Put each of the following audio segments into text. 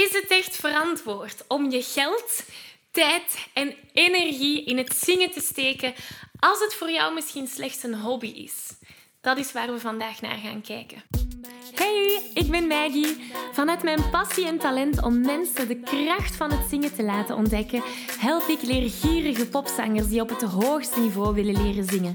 Is het echt verantwoord om je geld, tijd en energie in het zingen te steken als het voor jou misschien slechts een hobby is? Dat is waar we vandaag naar gaan kijken. Hey, ik ben Maggie. Vanuit mijn passie en talent om mensen de kracht van het zingen te laten ontdekken, help ik leergierige popzangers die op het hoogste niveau willen leren zingen.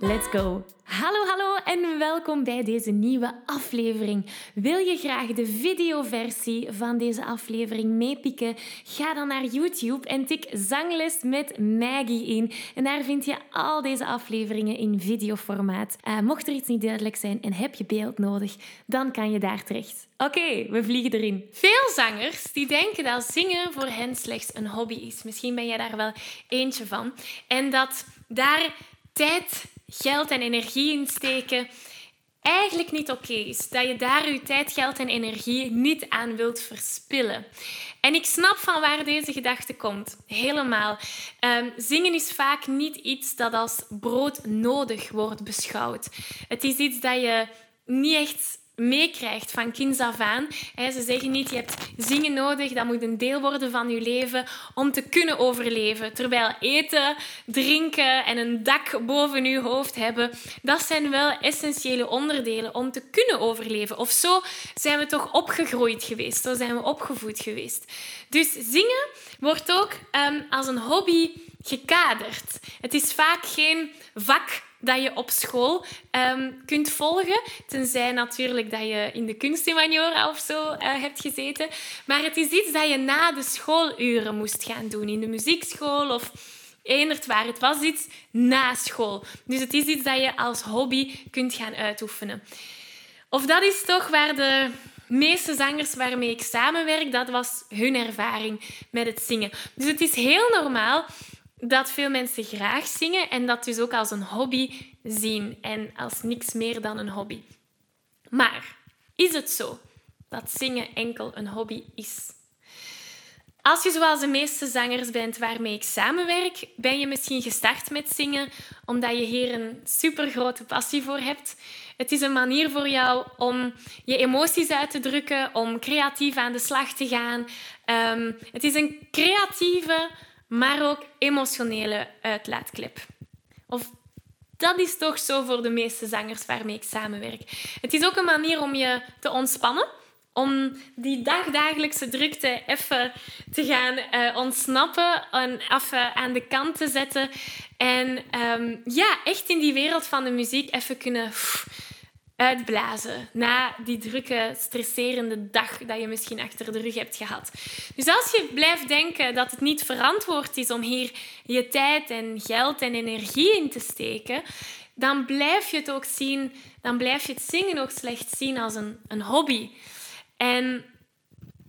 Let's go! Hallo, hallo en welkom bij deze nieuwe aflevering. Wil je graag de videoversie van deze aflevering meepikken? Ga dan naar YouTube en tik Zangles met Maggie in. En daar vind je al deze afleveringen in videoformaat. Uh, mocht er iets niet duidelijk zijn en heb je beeld nodig, dan kan je daar terecht. Oké, we vliegen erin. Veel zangers die denken dat zingen voor hen slechts een hobby is. Misschien ben jij daar wel eentje van. En dat daar tijd geld en energie in steken eigenlijk niet oké is. Dat je daar je tijd, geld en energie niet aan wilt verspillen. En ik snap van waar deze gedachte komt. Helemaal. Um, zingen is vaak niet iets dat als broodnodig wordt beschouwd. Het is iets dat je niet echt meekrijgt van kinds af aan. Ze zeggen niet, je hebt zingen nodig, dat moet een deel worden van je leven om te kunnen overleven. Terwijl eten, drinken en een dak boven je hoofd hebben, dat zijn wel essentiële onderdelen om te kunnen overleven. Of zo zijn we toch opgegroeid geweest, zo zijn we opgevoed geweest. Dus zingen wordt ook um, als een hobby gekaderd. Het is vaak geen vak dat je op school um, kunt volgen. Tenzij natuurlijk dat je in de kunsthumaniora of zo uh, hebt gezeten. Maar het is iets dat je na de schooluren moest gaan doen. In de muziekschool of eenderd waar. Het was iets na school. Dus het is iets dat je als hobby kunt gaan uitoefenen. Of dat is toch waar de meeste zangers waarmee ik samenwerk, dat was hun ervaring met het zingen. Dus het is heel normaal dat veel mensen graag zingen en dat dus ook als een hobby zien en als niks meer dan een hobby. Maar is het zo dat zingen enkel een hobby is? Als je zoals de meeste zangers bent waarmee ik samenwerk, ben je misschien gestart met zingen omdat je hier een supergrote passie voor hebt. Het is een manier voor jou om je emoties uit te drukken, om creatief aan de slag te gaan. Um, het is een creatieve, maar ook emotionele uitlaatklep. Of dat is toch zo voor de meeste zangers waarmee ik samenwerk. Het is ook een manier om je te ontspannen, om die dagdagelijkse drukte even te gaan uh, ontsnappen en even aan de kant te zetten. En um, ja, echt in die wereld van de muziek even kunnen uitblazen na die drukke, stresserende dag dat je misschien achter de rug hebt gehad. Dus als je blijft denken dat het niet verantwoord is om hier je tijd en geld en energie in te steken, dan blijf je het ook zien, dan blijf je het zingen ook slecht zien als een, een hobby. En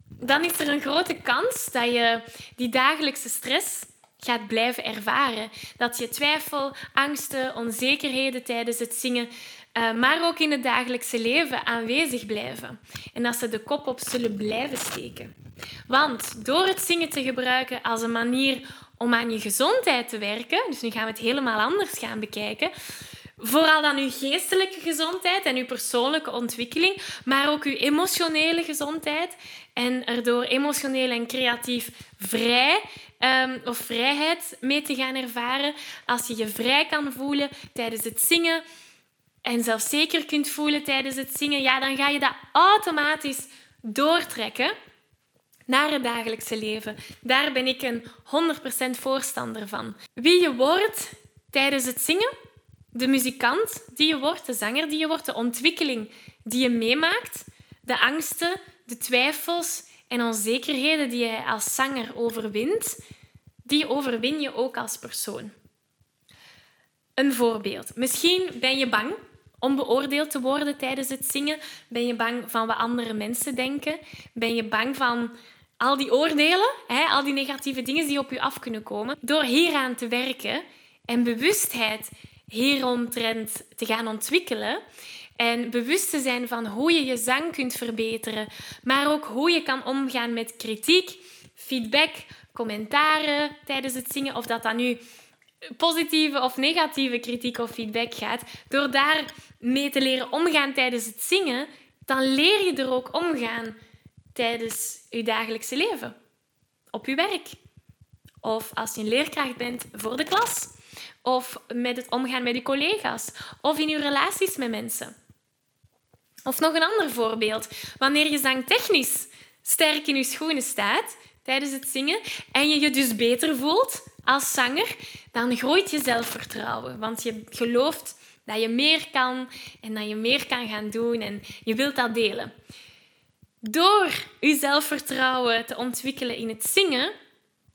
dan is er een grote kans dat je die dagelijkse stress gaat blijven ervaren. Dat je twijfel, angsten, onzekerheden tijdens het zingen eh, maar ook in het dagelijkse leven aanwezig blijven. En dat ze de kop op zullen blijven steken. Want door het zingen te gebruiken als een manier om aan je gezondheid te werken, dus nu gaan we het helemaal anders gaan bekijken, Vooral dan uw geestelijke gezondheid en uw persoonlijke ontwikkeling, maar ook uw emotionele gezondheid. En erdoor emotioneel en creatief vrij um, of vrijheid mee te gaan ervaren. Als je je vrij kan voelen tijdens het zingen, en zelfzeker kunt voelen tijdens het zingen, ja, dan ga je dat automatisch doortrekken naar het dagelijkse leven. Daar ben ik een 100% voorstander van. Wie je wordt tijdens het zingen, de muzikant die je wordt, de zanger die je wordt, de ontwikkeling die je meemaakt, de angsten, de twijfels en onzekerheden die je als zanger overwint, die overwin je ook als persoon. Een voorbeeld. Misschien ben je bang om beoordeeld te worden tijdens het zingen. Ben je bang van wat andere mensen denken? Ben je bang van al die oordelen, hè, al die negatieve dingen die op je af kunnen komen? Door hieraan te werken en bewustheid hieromtrent te gaan ontwikkelen. En bewust te zijn van hoe je je zang kunt verbeteren, maar ook hoe je kan omgaan met kritiek, feedback, commentaren tijdens het zingen, of dat dan nu positieve of negatieve kritiek of feedback gaat, door daar mee te leren omgaan tijdens het zingen, dan leer je er ook omgaan tijdens je dagelijkse leven. Op je werk. Of als je een leerkracht bent voor de klas. Of met het omgaan met je collega's. Of in je relaties met mensen. Of nog een ander voorbeeld. Wanneer je zangtechnisch sterk in je schoenen staat tijdens het zingen en je je dus beter voelt als zanger, dan groeit je zelfvertrouwen. Want je gelooft dat je meer kan en dat je meer kan gaan doen en je wilt dat delen. Door je zelfvertrouwen te ontwikkelen in het zingen,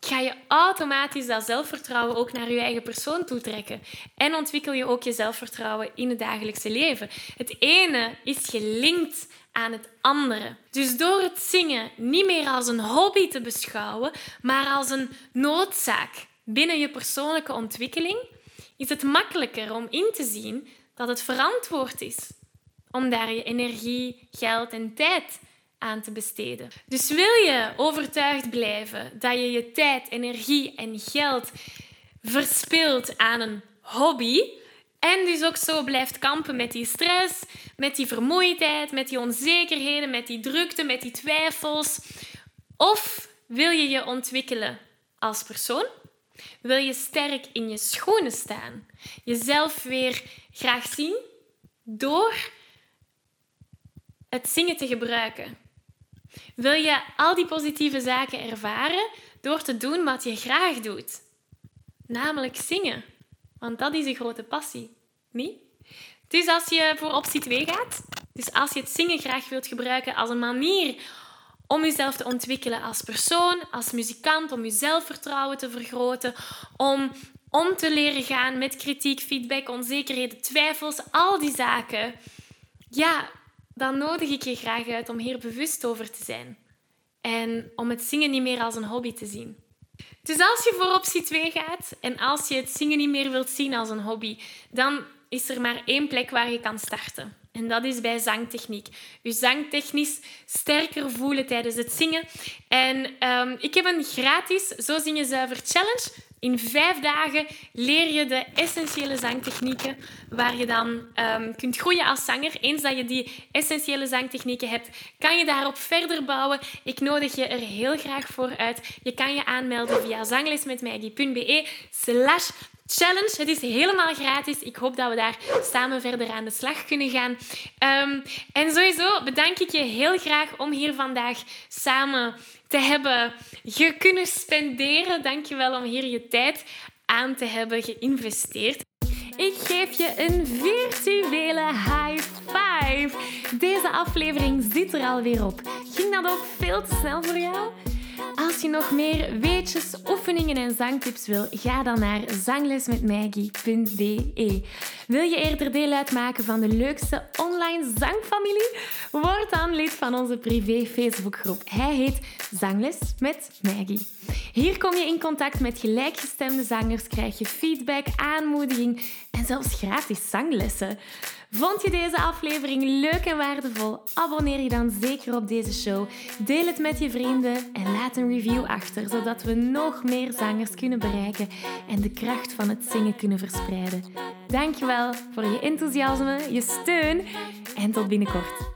ga je automatisch dat zelfvertrouwen ook naar je eigen persoon toetrekken. En ontwikkel je ook je zelfvertrouwen in het dagelijkse leven. Het ene is gelinkt aan het andere. Dus door het zingen niet meer als een hobby te beschouwen, maar als een noodzaak binnen je persoonlijke ontwikkeling, is het makkelijker om in te zien dat het verantwoord is om daar je energie, geld en tijd aan te besteden. Dus wil je overtuigd blijven dat je je tijd, energie en geld verspilt aan een hobby en dus ook zo blijft kampen met die stress, met die vermoeidheid, met die onzekerheden, met die drukte, met die twijfels? Of wil je je ontwikkelen als persoon? Wil je sterk in je schoenen staan? Jezelf weer graag zien door het zingen te gebruiken? Wil je al die positieve zaken ervaren door te doen wat je graag doet? Namelijk zingen. Want dat is een grote passie, niet? Dus als je voor optie 2 gaat, dus als je het zingen graag wilt gebruiken als een manier om jezelf te ontwikkelen als persoon, als muzikant, om je zelfvertrouwen te vergroten, om om te leren gaan met kritiek, feedback, onzekerheden, twijfels, al die zaken. Ja, dan nodig ik je graag uit om hier bewust over te zijn. En om het zingen niet meer als een hobby te zien. Dus als je voor optie 2 gaat en als je het zingen niet meer wilt zien als een hobby, dan is er maar één plek waar je kan starten. En dat is bij zangtechniek. Je zangtechnisch sterker voelen tijdens het zingen. En um, ik heb een gratis Zo Zing je Zuiver challenge. In vijf dagen leer je de essentiële zangtechnieken waar je dan um, kunt groeien als zanger. Eens dat je die essentiële zangtechnieken hebt, kan je daarop verder bouwen. Ik nodig je er heel graag voor uit. Je kan je aanmelden via zanglesmetmaggie.be slash challenge. Het is helemaal gratis. Ik hoop dat we daar samen verder aan de slag kunnen gaan. Um, en sowieso bedank ik je heel graag om hier vandaag samen te hebben je kunnen spenderen. Dank je wel om hier je tijd aan te hebben geïnvesteerd. Ik geef je een virtuele high five. Deze aflevering zit er alweer op. Ging dat ook veel te snel voor jou? Als je nog meer weetjes, oefeningen en zangtips wil, ga dan naar zanglesmetmaggie.be. Wil je eerder deel uitmaken van de leukste online zangfamilie? Word dan lid van onze privé Facebookgroep. Hij heet Zangles met Maggie. Hier kom je in contact met gelijkgestemde zangers, krijg je feedback, aanmoediging en zelfs gratis zanglessen. Vond je deze aflevering leuk en waardevol? Abonneer je dan zeker op deze show. Deel het met je vrienden en laat een review achter, zodat we nog meer zangers kunnen bereiken en de kracht van het zingen kunnen verspreiden. Dankjewel voor je enthousiasme, je steun en tot binnenkort.